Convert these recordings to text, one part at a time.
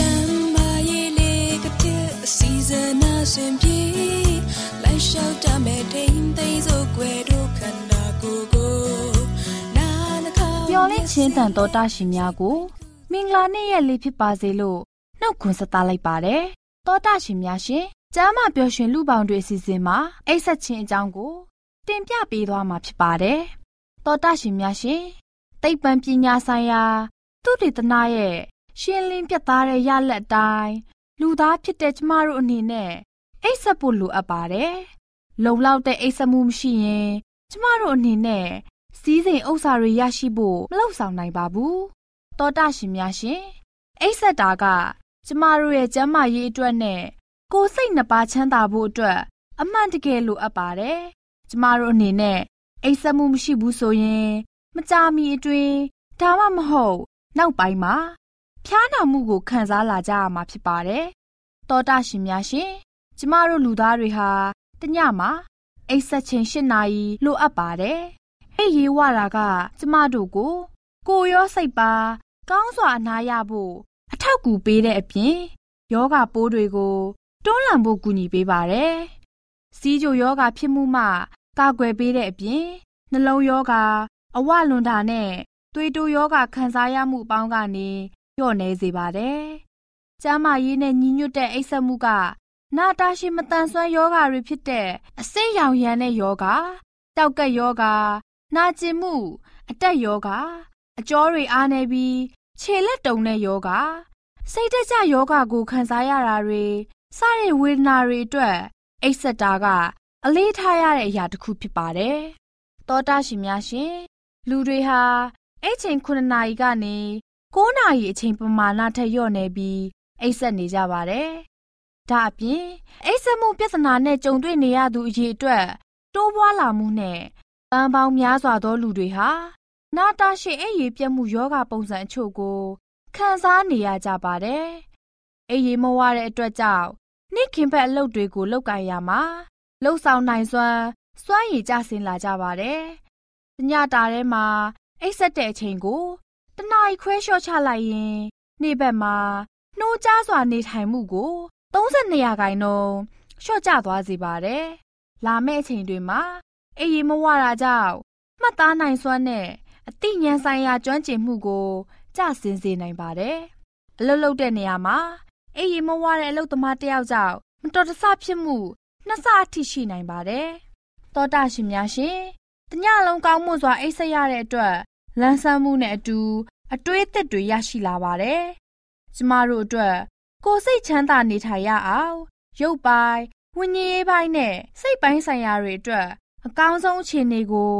် ဇနာရှင်ပြေလိုက်လျှောက်တမဲ့ထိန်သိမ်းစို့ွယ်တို့ခန္ဓာကိုယ်ကိုနာနာခါမျော်လင့်ခြင်းတန်တော်တရှင်များကို မင်္ဂလာနေ့ရက်လေးဖြစ်ပါစေလို့နှုတ်ခွန်းဆက်သလိုက်ပါတယ်တောတရှင်များရှင်ကျမ်းမာပျော်ရွှင်လူပေါင်းတွေအစီအစဉ်မှာအိတ်ဆက်ခြင်းအကြောင်းကိုတင်ပြပေးသွားမှာဖြစ်ပါတယ်တောတရှင်များရှင်သိပ္ပံပညာဆိုင်ရာသူတေသနရဲ့ရှင်းလင်းပြသတဲ့ရလက်အတိုင်းလူသားဖြစ်တဲ့ကျမတို့အနေနဲ့ အိတ်ဆက်ဖို့လိုအပ်ပါတယ်လုံလောက်တဲ့အိတ်ဆက်မှုမရှိရင်ကျမတို့အနေနဲ့စီးစိမ်ဥစ္စာတွေရရှိဖို့မလုပ်ဆောင်နိုင်ပါဘူးတောတရှင်များရှင်အိတ်ဆက်တာက ကျမတို့ရဲ့ကျန်းမာရေးအတွက်နဲ့ကိုယ်စိတ်နှစ်ပါးချမ်းသာဖို့အတွက် အမှန်တကယ်လိုအပ်ပါတယ်ကျမတို့အနေနဲ့အိတ်ဆက်မှုမရှိဘူးဆိုရင် မကြာမီအတွင်းဒါမှမဟုတ် နောက်ပိုင်းမှာဖျားနာမှုကိုခံစားလာကြရမှာဖြစ်ပါတယ်တောတရှင်များရှင် ကျမတို့လူသားတွေဟာတညမှာအိတ်ဆက်ခြင်း၈နာရီလိုအပ်ပါတယ်အိတ်ရေးဝတာက ကျမတို့ကို ကိုယ်ရောစိတ်ပါကောင်းစွာအနာရဖို့အထောက်အကူပေးတဲ့အပြင်ယောဂပိုးတွေကိုတွန်းလှန်ဖို့ကူညီပေးပါတယ်။စီးကြိုယောဂဖြစ်မှုမှကာကွယ်ပေးတဲ့အပြင်နှလုံးယောဂအဝလွန်တာနဲ့သွေးတိုးယောဂခံစားရမှုအပေါင်းကနေလျော့နေစေပါတယ်။ကျန်းမာရေးနဲ့ညီညွတ်တဲ့အိပ်စက်မှုက နာတာရှည်မတန်ဆွမ်းယောဂတွေဖြစ်တဲ့အစိတ်ရောင်ရမ်းတဲ့ယောဂတောက်ကက်ယောဂနာကျင်မှုအတက်ယောဂအကြောတွေအားနေပြီးခြေလက်တုံတဲ့ယောဂစိတ်တကြယောဂကိုခံစားရတာတွေစတဲ့ဝေဒနာတွေအတွက်အိပ်စက်တာကအလေးထားရတဲ့အရာတစ်ခုဖြစ်ပါတယ်။သောတာရှင်များရှင်လူတွေဟာအိတ်ချိန်9နာရီကနေ9နာရီအချိန်ပမာဏထက်လျော့နေပြီးအိပ်စက်နေကြပါတယ်။ ဒါအပြင်အိပ်စက်မှုပြဿနာနဲ့ကြုံတွေ့နေရသူအရေအတွက်တိုးပွားလာမှုနဲ့ပန်းပေါင်းများစွာသောလူတွေဟာနာတာရှည်အိပ်ရည်ပြတ်မှုယောဂပုံစံအချို့ကိုခံစားနေရကြပါတယ်။အိပ်ရည်မဝတဲ့အတွက်ကြောင့်နေ့ခင်ဖက်အလုပ်တွေကိုလုပ်ကင်ရမှာလှုပ်ဆောင်နိုင်စွမ်းစွမ်းရည်ကျဆင်းလာကြပါတယ်။ညတာထဲမှာအိပ်ဆက်တဲ့အချိန်ကိုတနားရီခွဲလျှော့ချလိုက်ရင် နေ့ဘက်မှာနှိုးကြားစွာနေထိုင်မှုကို 32ရာခိုင်နှုန်းလျှော့ကျသွားစေပါတယ်။လာမယ့်အချိန်တွေမှာအိပ်ရည်မဝတာကြောင့်မှတ်သားနိုင်စွမ်းနဲ့အသိဉာဏ်ဆိုင်ရာကျွမ်းကျင်မှုကိုကျဆင်းစေနိုင်ပါတယ်။အလုပ်လုပ်တဲ့နေရာမှာအိပ်ရည်မဝတဲ့အလုပ်သမားတယောက်ကြောင့်မတော်တဆဖြစ်မှုနှစ်ဆအထိရှိနိုင်ပါတယ်။သောတာရှင်များရှင်တညလုံးကောင်းမွန်စွာအိပ်ဆက်ရတဲ့အတွက်လန်းဆန်းမှုနဲ့အတူအတွေးအသစ်တွေရရှိလာပါတယ်။ကျမတို့အတွက် ကိုယ်စိတ်ချမ်းသာနေထိုင်ရအောင်ရုပ်ပိုင်းဝိညာဉ်ရေးပိုင်းနဲ့စိတ်ပိုင်းဆိုင်ရာတွေအတွက်အကောင်းဆုံးအခြေအနေကို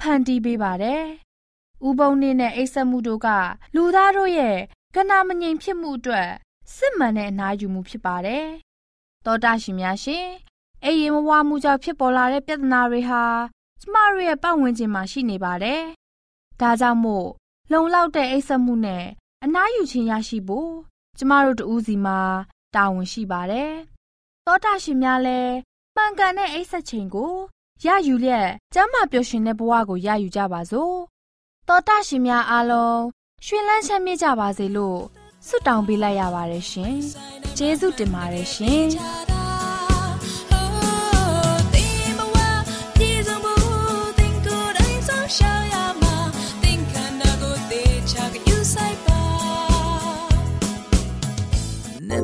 ဖန်တီးပေးပါတယ်။ဥပုံနေနဲ့အိပ်ဆက်မှုတို့ကလူသားတို့ရဲ့ကနာမငြိမ်ဖြစ်မှုအတွက်စစ်မှန်တဲ့အနားယူမှုဖြစ်ပါတယ်။သောတာရှင်များရှင်အိပ်ရင်မဝမှုကြောင့်ဖြစ်ပေါ်လာတဲ့ပြဿနာတွေဟာကျမတို့ရဲ့ပတ်ဝန်းကျင်မှာရှိနေပါတယ်။ဒါကြောင့်မို့လုံလောက်တဲ့အိပ်စက်မှုနဲ့အနားယူခြင်းရရှိဖို့ ကျကျမတို့တူးစီမှာတာဝန်ရှိပါတယ်။သောတာရှင်များလည်းမှန်ကန်တဲ့အိပ်ဆက်ချိန်ကိုရယူလျက်ကျမ်းမာပျော်ရွှင်တဲ့ဘဝကိုရယူကြပါစို့။သောတာရှင်များအားလုံးရွှင်လန်းချမ်းမြေ့ကြပါစေလို့ဆုတောင်းပေးလိုက်ရပါတယ်ရှင်။ကျေးဇူးတင်ပါတယ်ရှင်။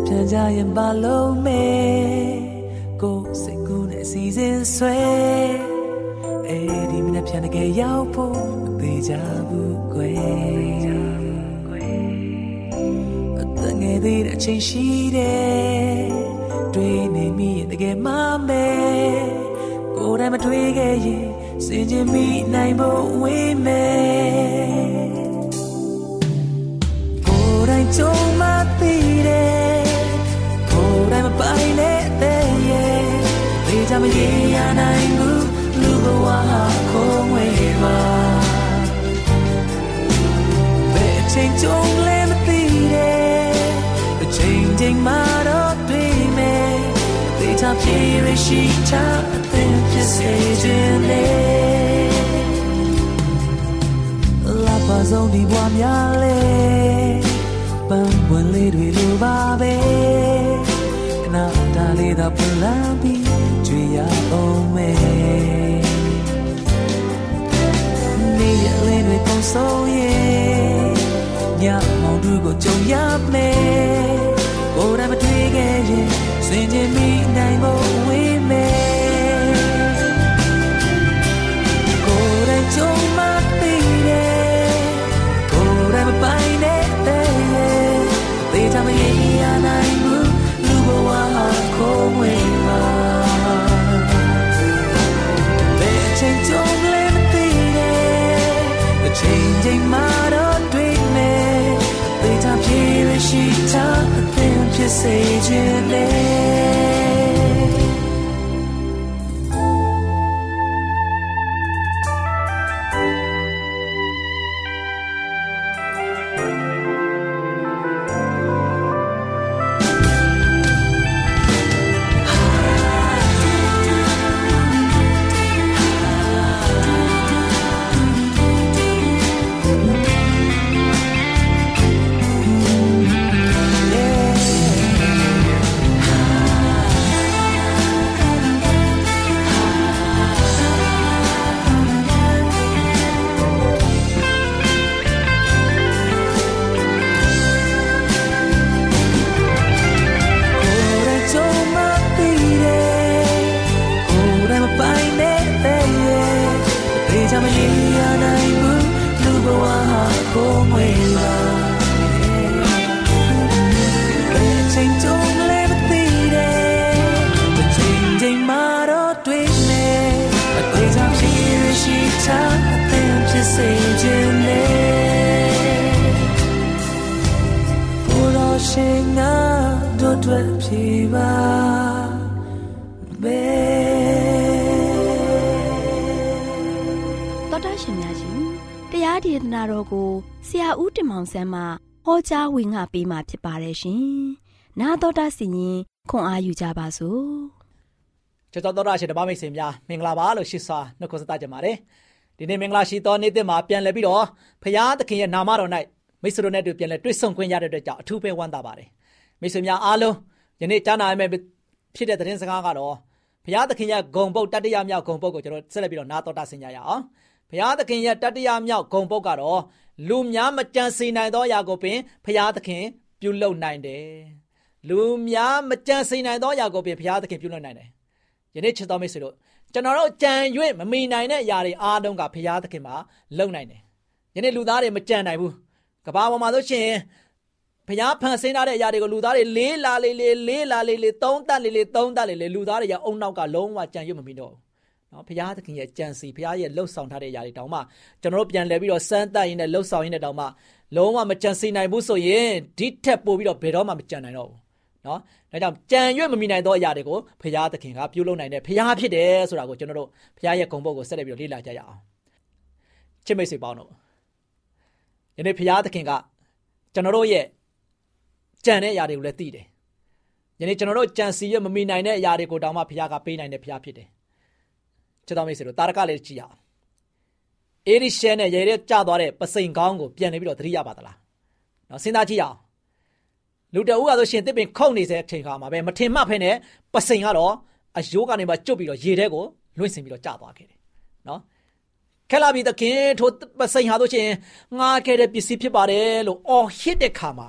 ပြန်ကြရင်ပါလုံးမဲကိုယ်စိတ်ကူးနဲ့စီစဉ်ဆွဲအဲ့ဒီမနေ့ပြန်တကယ်ရောက်ဖို့မသေးကြဘူးကွယ်အတငယ်သေးတဲ့အချိန်ရှိတယ်တွေ့နေမိရင်တကယ်မမဲကိုယ်တိုင်မတွေ့ခဲ့ရင်စင်ချင်မိနိုင်ဖို့ဝေးမဲကိုယ်တိုင်ကြုံ ကြမရေရနိုင်ဘူးလူဘဝဟာခုံးဝေးပါဘယ်အချိန်ကြုံလဲမသိတယ်အချိန်ချိန်မှာတော့တွေ့မယ်ဒေကြပြေရရှိချအသင်ဖြစ်စေခြင်းလေလာပါဆုံးဒီဘဝများလေပန်းပွင့်လေးတွေလိုပါပဲခဏတားလေးသာပလန်ပြီးကြွေ ရအောင်မယ်နေရလေးတွေကုန်ဆုံးရဲ့ညမောင်တို့ကိုကြုံရမယ်ကိုယ်တိုင်မတွေ့ င် မောင်ဆန်းမှဟောကြားဝင်ငါပေးมาဖြစ်ပါတယ်ရှင်။နာတော်တာစီရင်ခွန်အားယူကြပါစို့။ချစ်တော်တော်ရရှိတပါမိတ်ဆွေများမင်္ဂလာပါလို့ရှိစွာနှုတ်ခွန်းဆက်သကြပါတယ်ဒီနေ့မင်္ဂလာရှိသောနေ့သစ်မှာပြန်လည်ပြီးတော့ဖရာသခင်ရဲ့နာမတော်၌မိတ်ဆွေတို့နဲ့တွေ့ပြန်လည်တွေ့ဆုံခွင့်ရတဲ့အတွက်ကြောင့်အထူးပဲဝမ်းသာပါတယ်မိတ်ဆွေများအားလုံးယနေ့ကြားနာရမယ့်ဖြစ်တဲ့သတင်းစကားကတော့ဖရာသခင်ရဲ့ဂုံပုတ်တတ္တရမြောက်ဂုံပုတ်ကိုကျွန်တော်ဆက်လက်ပြီးတော့နာတော်တာဆင်ကြရအောင်ဖရာသခင်ရဲ့တတ္တရမြောက်ဂုံပုတ်ကတော့ လူများမကြံစီနိုင်သောအရာကိုပင်ဖရာသခင် ပြုလုပ်နိုင်တယ်လူများမကြံစီနိုင်သောအရာကိုပင်ဖရာသခင်ပြုလုပ်နိုင်တယ်ယနေ့ချစ်တော်မိတ်ဆွေတို့ကျွန်တော်တို့ကြံ၍မမီနိုင်တဲ့အရာတွေအားလုံးကဘုရားသခင်မှာလုံနိုင်တယ်။ယနေ့လူသားတွေမကြံနိုင်ဘူး။ကဘာပေါ်မှာဆိုရှင်ဘုရားဖန်ဆင်းထားတဲ့အရာတွေကိုလူသားတွေလေးလာလေးလေးလေးလာလေးလေးသုံးတက်လေးလေးသုံးတက်လေးလေးလူသားတွေရဲ့အုံနောက်ကလုံးဝကြံရွတ်မမီတော့ဘူး။ နော်ဘုရားသခင်ရဲ့ကြံစီဘုရားရဲ့လှုပ်ဆောင်ထားတဲ့အရာတွေတောင်မှကျွန်တော်တို့ပြန်လဲပြီးတော့စမ်းသပ်ရင်းနဲ့လှုပ်ဆောင်ရင်းနဲ့တောင်မှလုံးဝမကြံစီနိုင်ဘူးဆိုရင်ဒီထက်ပိုပြီးတော့ဘယ်တော့မှမကြံနိုင်တော့ဘူး။နော်ဒါကြောင့်ကြံရွတ်မမီနိုင်သောအရာတွေကိုဘုရားသခင်ကပြုလုပ်နိုင်တဲ့ဘုရားဖြစ်တယ်ဆိုတာကိုကျွန်တော်တို့ဘုရားရဲ့ဂုဏ်ပုဒ်ကိုဆက်လက်ပြီးတော့လေ့လာကြရအောင်ချစ်မိတ်ဆွေပေါင်းတို့ယနေ့ဘုရားသခင်ကကျွန်တော်တို့ရဲ့ကြံတဲ့အရာတွေကိုလည်းသိတယ်။ယနေ့ကျွန်တော်တို့ကြံစီရမမီနိုင်တဲ့အရာတွေကိုတောင်မှဘုရားကပေးနိုင်တဲ့ဘုရားဖြစ်တယ်။ ချစ်တော်မိတ်ဆွေတို့တာရကလေးကြည့်ရအောင်။အေရိရှဲနဲ့ရေရဲကျသွားတဲ့ပစိန်ကောင်းကိုပြန်နေပြီးတော့သတိရပါသလား။နော်စဉ်းစားကြည့်ရအောင်။လူတအူးကဆိုရှင်တစ်ပင်ခုန်နေတဲ့အချိန်ခါမှာပဲမထင်မှတ်ဖ ೇನೆ ပစိန်ကတော့အယိုးကနေမှကျွတ်ပြီးတော့ရေထဲကိုလွင့်စင်ပြီးတော့ကျသွားခဲ့တယ်။နော်။ခဲလာပြီးသခင်ထိုပစိန်ဟာဆိုရှင်ငားခဲ့တဲ့ပစ္စည်းဖြစ်ပါတယ်လို့အော်ဟစ်တဲ့ခါမှာ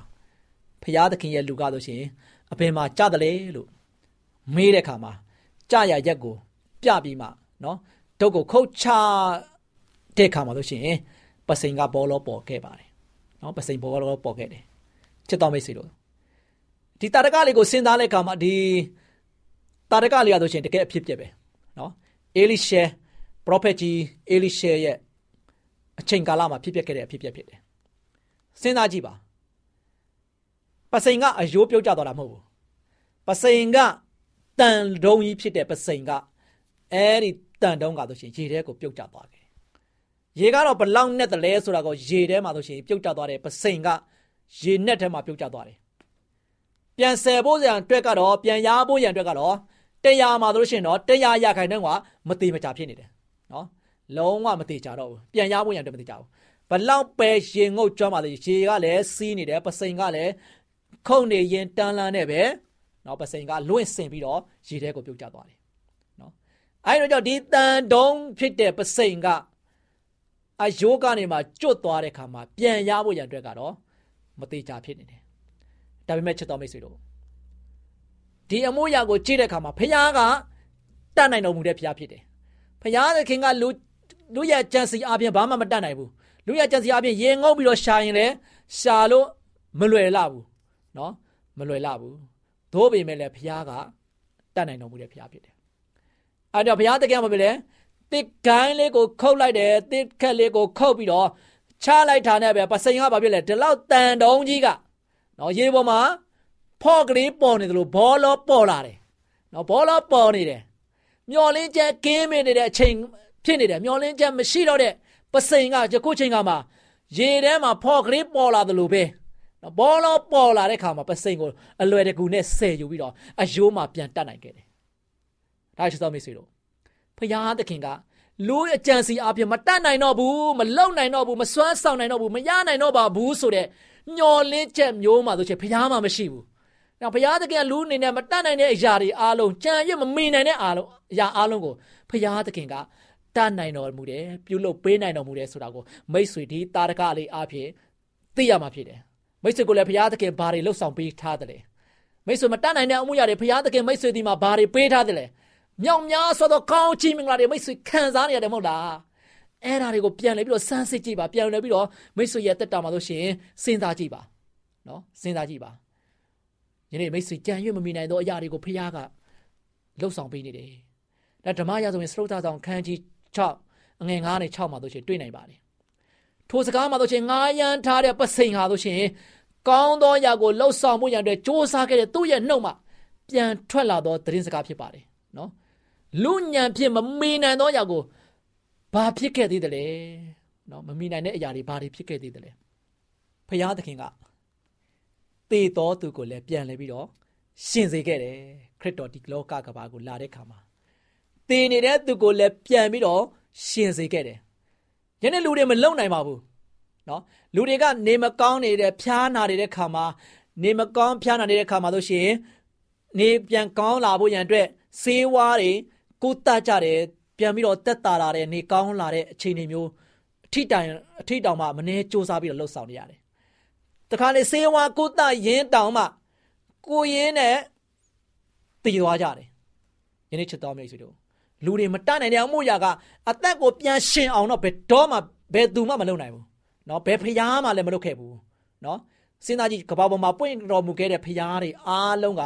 ဖရာသခင်ရဲ့လူကားဆိုရှင်အပင်မှာကြတယ်လေလို့မေးတဲ့ခါမှာကြရရက်ကိုပြပြီးမှ နော်ဒုတ်ကိုခုတ်ချတဲ့ခါမှာဆိုရှင်ပစိန်ကဘောလောပေါ်ခဲ့ပါတယ်နော်ပစိန်ဘောလောပေါ်ခဲ့တယ်ချစ်တော်မိတ်ဆွေတို့ဒီတာရကလေးကိုစဉ်းစားတဲ့အခါမှာဒီတာရကလေးရဆိုရှင်တကယ်အဖြစ်ပြက်ပဲနော်အေလိရှဲပရောဖက်ကြီးအေလိရှဲရဲ့အချိန်ကာလမှာဖြစ်ပျက်ခဲ့တဲ့အဖြစ်ပြက်ဖြစ်တယ်စဉ်းစားကြည့်ပါပစိန်ကအယိုးပြုတ်ကျသွားတာမဟုတ်ဘူးပစိန်ကတန်တုံးကြီးဖြစ်တဲ့ပစိန်ကအဲ့ဒီ တန်တုံးကဆိုရှင်ရေထဲကိုပြုတ်ကျသွားခဲ့ရေကတော့ဘလောက်နဲ့တလဲဆိုတာကိုရေထဲမှာဆိုရှင်ပြုတ်ကျသွားတယ်ပစိန်ကရေနဲ့ထဲမှာပြုတ်ကျသွားတယ်ပြန်ဆယ်ဖို့ရန်အတွက်ကတော့ပြန်ရဖို့ရန်အတွက်ကတော့တရားမှာဆိုရှင်တော့တရားရခိုင်တဲ့ကမတိမကြဖြစ်နေတယ်နော်လုံးဝမတိကြတော့ဘူးပြန်ရဖို့ရန်အတွက်မတိကြဘူးဘလောက်ပဲရေငုတ်ကြွမှာလေရေကလည်းစီးနေတယ်ပစိန်ကလည်းခုန်နေရင်တန်းလန်းနဲ့ပဲနော်ပစိန်ကလွင့်စင်ပြီးတော့ရေထဲကိုပြုတ်ကျသွားတယ်နော် အဲဒီတော့ဒီတန်တုံးဖြစ်တဲ့ပစိန်ကအယိုးကနေမှကျွတ်သွားတဲ့ခါမှာပြန်ရဖို့ရန်အတွက်ကတော့မသေးချာဖြစ်နေတယ်ဒါပေမဲ့ချစ်တော်မိတ်ဆွေတို့ဒီအမိုးရာကိုကြည့်တဲ့အခါမှာဖခင်ကတတ်နိုင်တော်မူတဲ့ဖခင်ဖြစ်တယ်ဖခင်သခင်ကလူလူရဲ့ကြံစီအပြင်ဘာမှမတတ်နိုင်ဘူးလူရဲ့ကြံစီအပြင်ရေငုပ်ပြီးတော့ရှာရင်လည်းရှာလို့မလွယ်လာဘူးနော်မလွယ်လာဘူးသို့ပေမဲ့လည်းဘုရားကတတ်နိုင်တော်မူတဲ့ဘုရားဖြစ်တယ် အဲ့တော့ဘုရားတကယ်မပဲလေတစ်ကိုင်းလေးကိုခုတ်လိုက်တယ်တစ်ခက်လေးကိုခုတ်ပြီးတော့ချလိုက်တာနဲ့ပဲပစိန်ကဘာဖြစ်လဲဒီလောက်တန်တုံးကြီးကနော်ရေပေါ်မှာဖော့ကလေးပေါ်နေတယ်လို့ဘောလောပေါ်လာတယ်နော်ဘောလောပေါ်နေတယ်မျောလင်းချက်ကင်းမနေတဲ့အချိန်ဖြစ်နေတယ်မျောလင်းချက်မရှိတော့တဲ့ပစိန်ကယခုချိန်ကမှရေထဲမှာဖော့ကလေးပေါ်လာတယ်လို့ပဲနော်ဘောလုံးပေါ်လာတဲ့ခါမှာပစိန်ကိုအလွယ်တကူနဲ့ဆယ်ယူပြီးတော့အယိုးမှာပြန်တတ်နိုင်ခဲ့တယ်။ ဒါရှိသောမိတ်ဆွေတို့ဖယားသခင်ကလူအကြံစီအပြင်မတတ်နိုင်တော့ဘူးမလုံနိုင်တော့ဘူးမစွမ်းဆောင်နိုင်တော့ဘူးမရနိုင်တော့ပါဘူးဆိုတဲ့ညှော်လင်းချက်မျိုးမှဆိုချင်ဖယားမှမရှိဘူး။နောက်ဖယားသခင်လူအနေနဲ့မတတ်နိုင်တဲ့အရာတွေအားလုံးကြံရွတ်မမီနိုင်တဲ့အားလုံးအရာအားလုံးကိုဖယားသခင်ကတတ်နိုင်တော်မူတယ်ပြုလုပ်ပေးနိုင်တော်မူတယ်ဆိုတာကိုမိတ်ဆွေဒီတာရကလေးအဖြစ်သိရမှာဖြစ်တယ်။မိတ်ဆွေကိုလည်းဘုရားသခင်ဘာတွေလှုပ်ဆောင်ပေးထားတယ်လဲမိတ်ဆွေမတတ်နိုင်တဲ့အမှုရာတွေဘုရားသခင်မိတ်ဆွေဒီမှာဘာတွေပေးထားတယ်လဲ မြောင်များဆိုတော့ကောင်းချီးမင်္ဂလာတွေမိတ်ဆွေခံစားနေရတယ်မဟုတ်လားအဲ့ဒါတွေကိုပြန်လဲပြီးတော့စမ်းစစ်ကြည့်ပါပြန်လဲပြီးတော့မိတ်ဆွေရဲ့တက်တာမှာဆိုရှင်စဉ်းစားကြည့်ပါနော်စဉ်းစားကြည့်ပါယနေ့မိတ်ဆွေကြံ့ရွတ်မမိနိုင်သောအရာတွေကိုဘုရားကလှုပ်ဆောင်ပေးနေတယ်ဒါဓမ္မရာဇဝင်စရုပ်သားဆောင်ခန်းကြီး6အငယ်9နဲ့6မှာဆိုရှင်တွေ့နိုင်ပါတယ်ထိုစကားမှာဆိုရှင်ငားရန်ထားတဲ့ပစိန်ဟာဆိုရှင်ကောင်းသောຢာကိုလှုပ်ဆောင်မှုရန်အတွက်စ조사ခဲ့တဲ့သူ့ရဲ့နှုတ်မှာပြန်ထွက်လာသောသတင်းစကားဖြစ်ပါတယ်နော် လူညံဖြစ်မမီနိုင်သောຢာကိုဘာဖြစ်ခဲ့သေးတယ်လဲနော်မမီနိုင်တဲ့အရာတွေဘာတွေဖြစ်ခဲ့သေးတယ်လဲဖယားသခင်ကတေတော်သူကိုလည်းပြန်လဲပြီးတော့ရှင်စေခဲ့တယ်ခရစ်တော်ဒီလောကကဘာကိုလာတဲ့ခါမှာတေနေတဲ့သူကိုလည်းပြန်ပြီးတော့ရှင်စေခဲ့တယ်ယနေ့လူတွေမလုံနိုင်ပါဘူးနော်လူတွေကနေမကောင်းနေတဲ့ဖျားနာနေတဲ့ခါမှာနေမကောင်းဖျားနာနေတဲ့ခါမှာဆိုရှင်နေပြန်ကောင်းလာဖို့ရန်အတွက်ဆေးဝါးတွေ ကိုတတ်ကြတယ်ပြန်ပြီးတော့တက်တာလာတဲ့နေကောင်းလာတဲ့အခြေအနေမျိုးအထိတိုင်အထိတောင်မှမနေစူးစမ်းပြီးတော့လှုပ်ဆောင်နေရတယ်။တခါလေဆေးဝါးကိုတရင်းတောင်မှကိုရင်းနဲ့တည်သွားကြတယ်။ယနေ့ချစ်တော်မိတ်ဆွေတို့လူတွေမတတ်နိုင်တဲ့အမှုရာကအသက်ကိုပြန်ရှင်အောင်တော့ဘယ်တော့မှဘယ်သူမှမလုပ်နိုင်ဘူးเนาะဘယ်ဖျားမှလည်းမလုပ်ခဲ့ဘူးเนาะစဉ်းစားကြည့်ကဘာပေါ်မှာပွင့်တော်မူခဲ့တဲ့ဖျားတွေအားလုံးက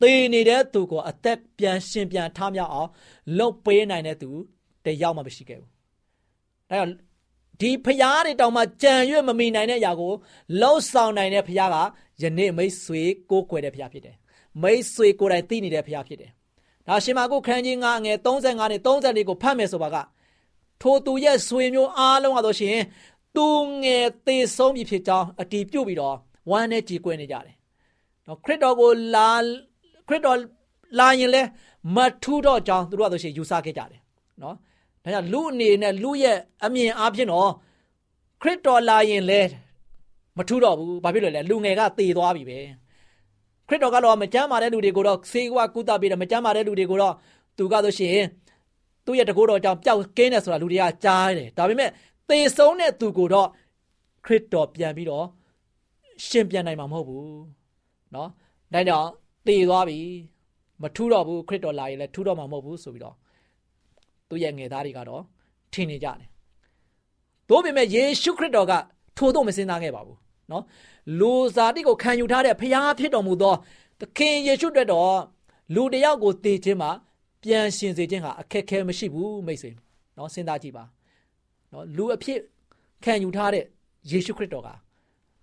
သေနေတဲ့သူကိုအသက်ပြန်ရှင်ပြန်ထားမြောက်အောင်လှုပ်ပေးနိုင်တဲ့သူတယောက်မှမရှိခဲ့ဘူးဒါကြောင့်ဒီဖျားတွေတောင်မှကြံရွတ်မမီနိုင်တဲ့အရာကိုလှုပ်ဆောင်နိုင်တဲ့ဖျားကယနေ့မိတ်ဆွေကိုးကွယ်တဲ့ဖျားဖြစ်တယ်မိတ်ဆွေကိုယ်တိုင်သိနေတဲ့ဖျားဖြစ်တယ်ဒါရှင်မာကုခန်းကြီး9ငယ်35နဲ့34ကိုဖတ်မယ်ဆိုပါကထိုသူရဲ့ဆွေမျိုးအားလုံးကတော့ရှင်သူငယ်သေဆုံးပြီဖြစ်ကြောင်းအတီးပြုတ်ပြီးတော့ဝမ်းနဲ့ကြည်ကွဲနေကြတယ်နော်ခရစ်တော်ကိုလာ ခရစ်တော်လာရင်လဲမထူးတော့ကြောင်းသူတို့ကဆိုရှင်ယူဆခဲ့ကြတယ်နော်ဒါကြောင့်လူအနေနဲ့လူရဲ့အမြင်အားဖြင့်တော့ခရစ်တော်လာရင်လဲမထူးတော့ဘူးဘာဖြစ်လို့လဲလူငယ်ကသေသွားပြီပဲခရစ်တော်ကတော့မကြမ်းမာတဲ့လူတွေကိုတော့ဆေးကကုသပေးတယ်မကြမ်းမာတဲ့လူတွေကိုတော့သူကဆိုရှင်သူ့ရဲ့တကိုးတော်ကြောင့်ပျောက်ကင်းတယ်ဆိုတာလူတွေကကြားတယ်ဒါပေမဲ့သေဆုံးတဲ့သူကိုတော့ခရစ်တော်ပြန်ပြီးတော့ရှင်ပြန်နိုင်မှာမဟုတ်ဘူးเนาะဒါကြောင့် သေသွားပြီမထူတော့ဘူးခရစ်တော်လာရင်လည်းထူတော့မှာမဟုတ်ဘူးဆိုပြီးတော့သူ့ရဲ့ငယ်သားတွေကတော့ထင်နေကြတယ်သို့ပေမဲ့ယေရှုခရစ်တော်ကထိုတို့မစင်စားခဲ့ပါဘူးနော်လူစားတိကိုခံယူထားတဲ့ဖျားဖြစ်တော်မူသောသခင်ယေရှုအတွက်တော့လူတယောက်ကိုတည်ခြင်းမှာပြန်ရှင်စေခြင်းဟာအခက်အခဲမရှိဘူးမိတ်ဆွေနော်စဉ်းစားကြည့်ပါနော်လူအဖြစ်ခံယူထားတဲ့ယေရှုခရစ်တော်က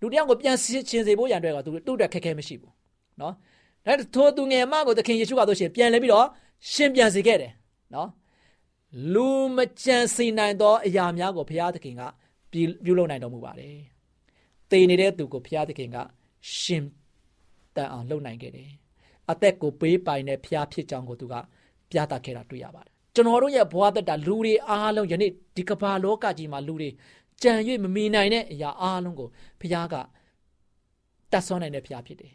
လူတယောက်ကိုပြန်ရှင်စေဖို့ရန်အတွက်ကသူတို့အတွက်ခက်ခဲမရှိဘူးနော် ဒါထိုသူငယ်မကိုသခင်ယေရှုကဆိုရှင်ပြန်လဲပြီးတော့ရှင်ပြန်စေခဲ့တယ်နော်လူမကြံစီနိုင်သောအရာများကိုဘုရားသခင်ကပြုလုပ်နိုင်တော်မူပါတယ်။တည်နေတဲ့သူကိုဘုရားသခင်ကရှင်တန်အောင်လုပ်နိုင်ခဲ့တယ်။အသက်ကိုပေးပိုင်တဲ့ဘုရားဖြစ်ကြောင်းကိုသူကပြသခဲ့တာတွေ့ရပါတယ်။ကျွန်တော်တို့ရဲ့ဘဝသက်တာလူတွေအားလုံးယနေ့ဒီကမ္ဘာလောကကြီးမှာလူတွေကြံ၍မမီနိုင်တဲ့အရာအားလုံးကိုဘုရားကတတ်ဆွမ်းနိုင်တဲ့ဘုရားဖြစ်တယ်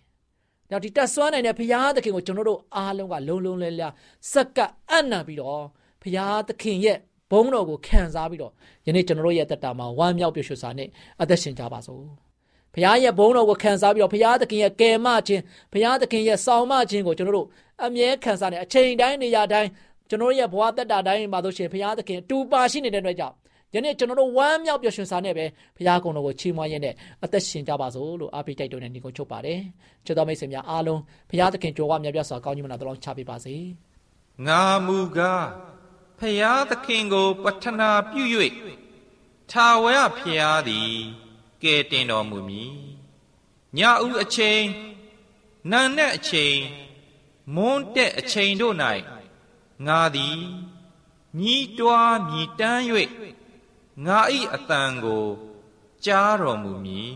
နောက်ဒီတတ်ဆွမ်းနိုင်တဲ့ဘုရားသခင်ကိုကျွန်တော်တို့အားလုံးကလုံလုံလဲလဲစက္ကအံ့နာပြီးတော့ဘုရားသခင်ရဲ့ဘုန်းတော်ကိုခံစားပြီးတော့ယနေ့ကျွန်တော်တို့ရဲ့တက်တာမှာဝမ်းမြောက်ပျော်ရွှင်စွာနဲ့အသက်ရှင်ကြပါစို့။ဘုရားရဲ့ဘုန်းတော်ကိုခံစားပြီးတော့ဘုရားသခင်ရဲ့ကယ်မခြင်းဘုရားသခင်ရဲ့ဆောင်မခြင်းကိုကျွန်တော်တို့အမြဲခံစားနေအချိန်တိုင်းနေရာတိုင်းကျွန်တော်ရဲ့ဘဝတက်တာတိုင်းမှာဆိုရှင်ဘုရားသခင်တူပါရှိနေတဲ့အတွက်ကြောင့် ယနေ့ကျွန်တော်တို့ဝမ်းမြောက်ပျော်ရွှင်စွာနဲ့ပဲဘုရားကုံတော်ကိုချီးမွမ်းရင်းနဲ့အသက်ရှင်ကြပါစို့လို့အားပေးတိုက်တွန်းတဲ့ညီကိုချုပ်ပါတယ်ချစ်တော်မိတ်ဆွေများအားလုံးဘုရားသခင်ကြွယ်ဝမြတ်ပြစွာကောင်းကြီးမနာတော်ချပေးပါစေငါမူကားဖျားသခင်ကိုပတ္ထနာပြု၍ထာဝရဖျားသည်ကဲတင်တော်မူမည်ညဦးအချိန်နံနဲ့အချိန်မွန်းတဲ့အချိန်တို့၌ငါသည်ညီးတွားမြည်တမ်း၍ ငါ၏အတန်ကို ကြားတော်မူမည်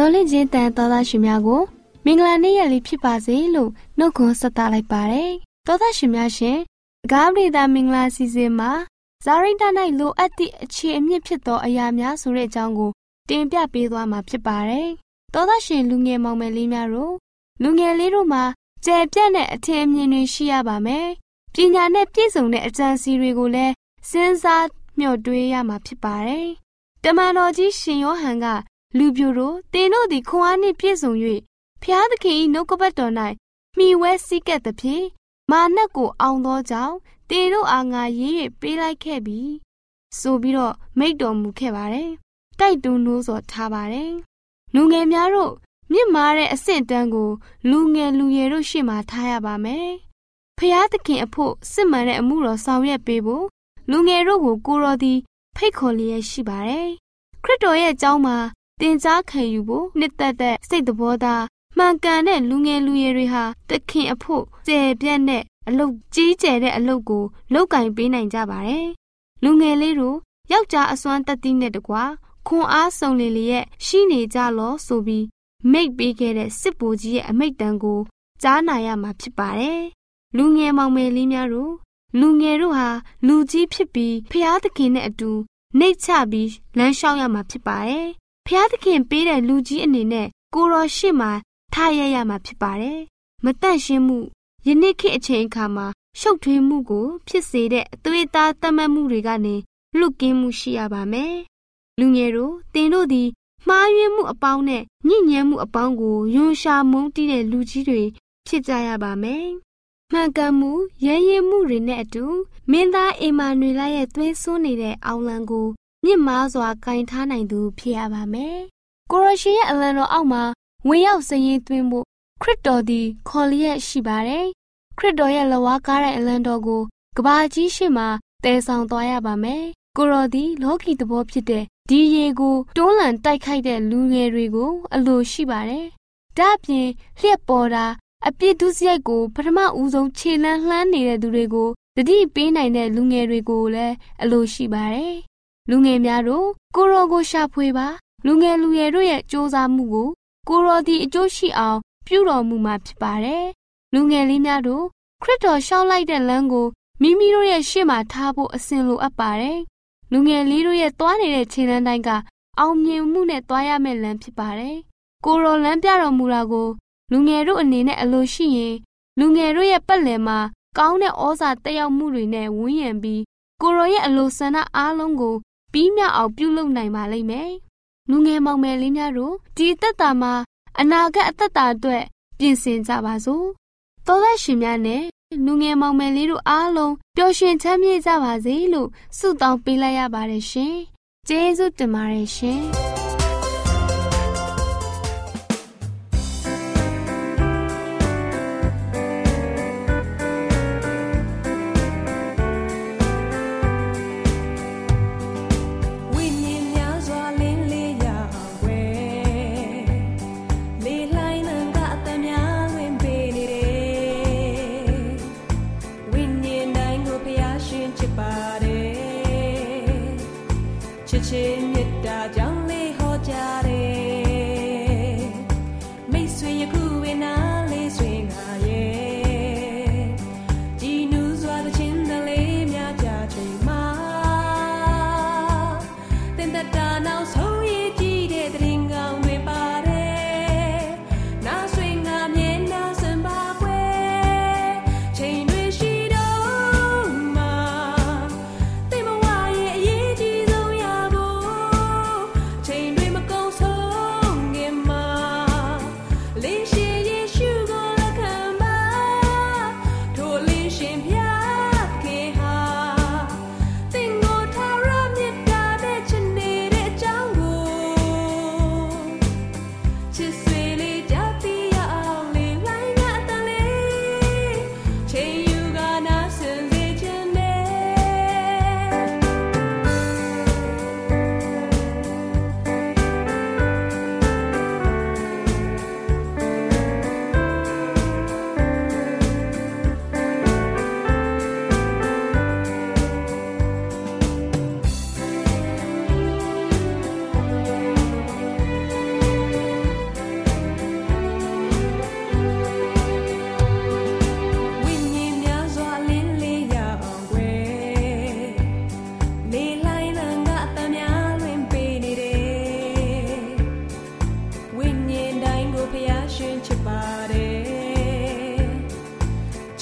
မျောလင့်ခြင်းတန်တော်သားရှင်များကိုမင်္ဂလာနေ့ရက်လေးဖြစ်ပါစေလို့နှုတ်ခွန်းဆက်သလိုက်ပါတယ်တော်သားရှင်များရှင်ဂါဘရီသာမင်္ဂလာစီစဉ်မှာဇာရိတ၌လိုအပ်သည့်အခြေအမြင့်ဖြစ်သောအရာများဆိုတဲ့အကြောင်းကိုတင်ပြပေးသွားမှာဖြစ်ပါတယ်တော်သားရှင်လူငယ်မောင်မယ်လေးများတို့လူငယ်လေးတို့မှာကျယ်ပြန့်တဲ့အထင်အမြင်တွေရှိရပါမယ်ပညာနဲ့ပြည့်စုံတဲ့အကြံစီတွေကိုလည်းစဉ်းစားမျှော်တွေးရမှာဖြစ်ပါတယ်တမန်တော်ကြီးရှင်ယောဟန်က လူပြိုတို့တင်တို့သည်ခွန်အားနှင့်ပြည့်စုံ၍ဖျားသခင်၏နှုတ်ကပတ်တော်၌မှီဝဲစည်းကပ်သဖြင့်မာနက်ကိုအောင်သောကြောင့်တင်တို့အားငါရေး၍ပေးလိုက်ခဲ့ပြီဆိုပြီးတော့မိတ်တော်မူခဲ့ပါတယ်တိုက်တွန်းလို့ဆိုထားပါတယ်လူငယ်များတို့မြင့်မားတဲ့အဆင့်တန်းကို လူငယ်လူရွယ်တို့ရှေ့မှာထားရပါမယ်ဖျားသခင်အဖို့စစ်မှန်တဲ့အမှုတော်ဆောင်ရွက်ပေးဖို့လူငယ်တို့ကိုကိုတော်သည် ဖိတ်ခေါ်လျက်ရှိပါတယ်ခရစ်တော်ရဲ့အကြောင်းမှာ တင် जा ခံယူဖို့နှစ်သက်တဲ့စိတ်တော်သားမှန်ကန်တဲ့လူငယ်လူရွယ်တွေဟာတခင်အဖို့ကျယ်ပြန့်တဲ့အလုပ်ကြီးကျယ်တဲ့အလုပ်ကိုလုပ်ကင်ပေးနိုင်ကြပါတယ်။လူငယ်လေးတို့ယောက်ျားအစွမ်းတက်သီးနဲ့တကွာခွန်အားစုံလင်လျက်ရှိနေကြလောဆိုပြီးမိတ်ပေးခဲ့တဲ့စစ်ဗိုလ်ကြီးရဲ့အမိတ်တန်ကိုကြားနာရမှာဖြစ်ပါတယ်။လူငယ်မောင်မယ်လေးများတို့လူငယ်တို့ဟာလူကြီးဖြစ်ပြီးဖျားသခင်နဲ့အတူနှိတ်ချပြီးလမ်းလျှောက်ရမှာဖြစ်ပါတယ်။ ဖျားသခင်ပေးတဲ့လူကြီးအနေနဲ့ကိုတော်ရှိမှထားရရမှာဖြစ်ပါတယ်။မတန့်ရှင်းမှုယနေ့ခေတ်အချိန်အခါမှာရှုပ်ထွေးမှုကို ဖြစ်စေတဲ့အသွေးသားတတ်မှတ်မှုတွေကနေလွတ်ကင်းမှုရှိရပါမယ်။လူငယ်တို့တင်တို့သည်မှားယွင်းမှုအပေါင်းနဲ့ညှဉ်းညမ်းမှုအပေါင်းကိုယွန်ရှာမုန်းတီးတဲ့လူကြီးတွေဖြစ်ကြရပါမယ်။မှန်ကန်မှုရဲရဲမှုတွေနဲ့အတူမင်းသားအေမာနွေလာရဲ့သွေးစွန်းနေတဲ့အောင်လံကို မြင့်မားစွာကင်ထားနိုင်သူဖြစ်ရပါမယ်။ကိုရရှိရဲ့အလံတော်အောက်မှာဝင်ရောက်စရင်သွင်းဖို့ခရစ်တော်သည်ခေါ်လျက်ရှိပါတယ်။ခရစ်တော်ရဲ့လဝါကားတဲ့အလံတော်ကိုကဘာကြီးရှိမှတည်ဆောင်သွားရပါမယ်။ကိုရော်သည်လောကီသဘောဖြစ်တဲ့ဒီရေကိုတွန်းလှန်တိုက်ခိုက်တဲ့လူငယ်တွေကိုအလိုရှိပါတယ်။ဒါ့အပြင်လျှက်ပေါ်တာအပြစ်ဒုစရိုက်ကိုပထမဦးဆုံးခြေလန်းလှမ်းနေတဲ့သူတွေကိုတတိပေးနိုင်တဲ့လူငယ်တွေကိုလည်းအလိုရှိပါတယ်။ လူငယ်များတို့ကိုရောကိုရှာဖွေပါ လူငယ်လူငယ်တို့ရဲ့စ조사မှုကိုကိုရောဒီအကျိုးရှိအောင် ပြုတော်မူမှာဖြစ်ပါတယ်။လူငယ်လေးများတို့ခရစ်တော်ရှောင်းလိုက်တဲ့လမ်းကိုမိမိတို့ရဲ့ရှေ့မှာထားဖို့အစဉ်လိုအပ်ပါတယ်။လူငယ်လေးတို့ရဲ့သွားနေတဲ့ခြေလမ်းတိုင်းကအောင်မြင်မှုနဲ့သွားရမယ့်လမ်းဖြစ်ပါတယ်။ကိုရောလမ်းပြတော်မူတာကို လူငယ်တို့အနေနဲ့အလိုရှိရင်လူငယ်တို့ရဲ့ပတ်လည်မှာကောင်းတဲ့ဩဇာတက်ရောက်မှုတွေနဲ့ဝန်းရံပြီးကိုရောရဲ့အလိုဆန္ဒအားလုံးကို ပြီးမြောက်အောင်ပြုလုပ်နိုင်ပါလိမ့်မယ်။လူငယ်မောင်မယ်လေးများတို့ဒီသက်တာမှာအနာဂတ်အသက်တာအတွက်ပြင်ဆင်ကြပါစို့သောသက်ရှင်များနဲ့လူငယ်မောင်မယ်လေးတို့အားလုံးပျော်ရွှင်ချမ်းမြေ့ကြပါစေလို့ဆုတောင်းပေးလိုက်ရပါတယ်ရှင်ကျေးဇူးတင်ပါတယ်ရှင်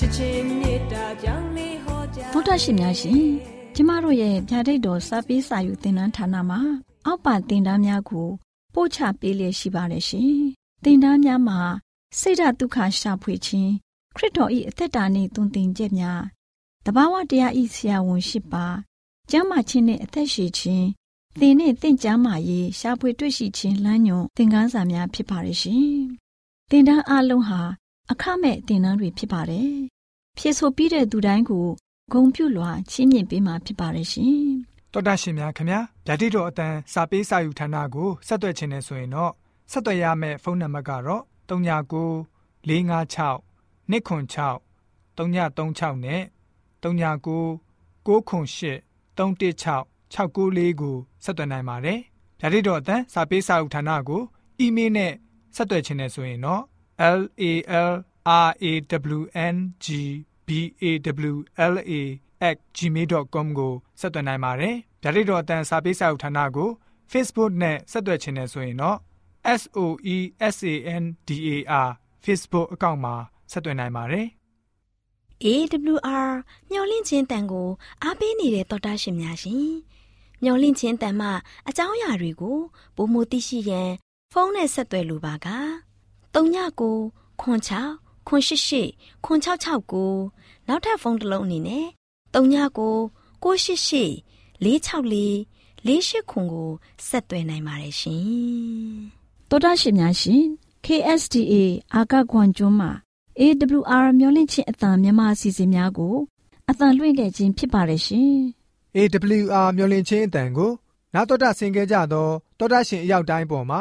ချစ်ချင်းမေတ္တာကြောင့်လေးဟောကြားဗုဒ္ဓရှင်များရှင်ကျမတို့ရဲ့ဗျာဒိတ်တော်စပေးစာယူသင်တန်းဌာနမှာ အောက်ပါသင်တန်းများကိုပို့ချပေးလျက်ရှိပါတယ်ရှင်သင်တန်းများမှာစိတ်ဓာတ်ဒုက္ခရှာဖွေခြင်းခရစ်တော်၏အသက်တာနှင့်တုန်သင်ချက်များတဘာဝတရားဤဆရာဝန်ရှိပါကျမ်းမာခြင်းနှင့်အသက်ရှိခြင်းသင်နှင့်သင်ကျမ်းမာရေးရှာဖွေတွေ့ရှိခြင်းလမ်းညွန်သင်ခန်းစာများဖြစ်ပါရဲ့ရှင်သင်တန်းအလုံးဟာ အခမဲ့သင်တန်းတွေဖြစ်ပါတယ်ဖြည့်ဆို့ပြီးတဲ့သူတိုင်းကိုဂုံပြုလွှာချီးမြှင့်ပေးမှာဖြစ်ပါတယ်ရှင်တော်တာရှင်များခင်ဗျာဓာတိတော်အတန်းစာပေးစာယူဌာနကိုဆက်သွယ်ခြင်းနဲ့ဆိုရင်တော့ဆက်သွယ်ရမယ့်ဖုန်းနံပါတ်ကတော့39 656 296 336နဲ့39 98 316 694ကိုဆက်သွယ်နိုင်ပါတယ်ဓာတိတော်အတန်းစာပေးစာယူဌာနကိုအီးမေးလ်နဲ့ဆက်သွယ်ခြင်းနဲ့ဆိုရင်တော့ l a l r a w n g b a w l a @gmail.com ကိုဆက်သွင်းနိုင်ပါတယ်။ဗျာဒိတ်တော်အတန်းစာပေးစာဥထာဏာကို Facebook နဲ့ဆက်သွယ်ခြင်းနဲ့ဆိုရင်တော့ SOESANDAR Facebook အကောင့်မှာဆက်သွင်းနိုင်ပါတယ် AWR မျော်လင့်ခြင်းတန်ကိုအားပေးနေတဲ့တော်တာရှင်များရှင်မျော်လင့်ခြင်းတန်မှအကြောင်းအရာတွေကိုပုံမသိရှိရန်ဖုန်းနဲ့ဆက်သွယ်လိုပါက 39ခွန်6ခွန်88ခွန်669နောက်ထပ်ဖုန်းတစ်လုံးအနေနဲ့39 688 464 48ခွန်ကိုဆက်သွယ်နိုင်ပါတယ်ရှင်တော်တာရှင်များရှင် KSTA အာကခွန်ကျွန်းမှာ AWR မျိုးလင့်ချင်းအတံမြန်မာအစီအစဉ်များကိုအတံလွှင့်ခဲ့ခြင်းဖြစ်ပါတယ်ရှင်။။ AWR မျော်လင့်ခြင်းအတန်ကိုနာတော်တာဆင် gay ကြတော့တော်တာရှင်အရောက်တိုင်းပေါ်မှာ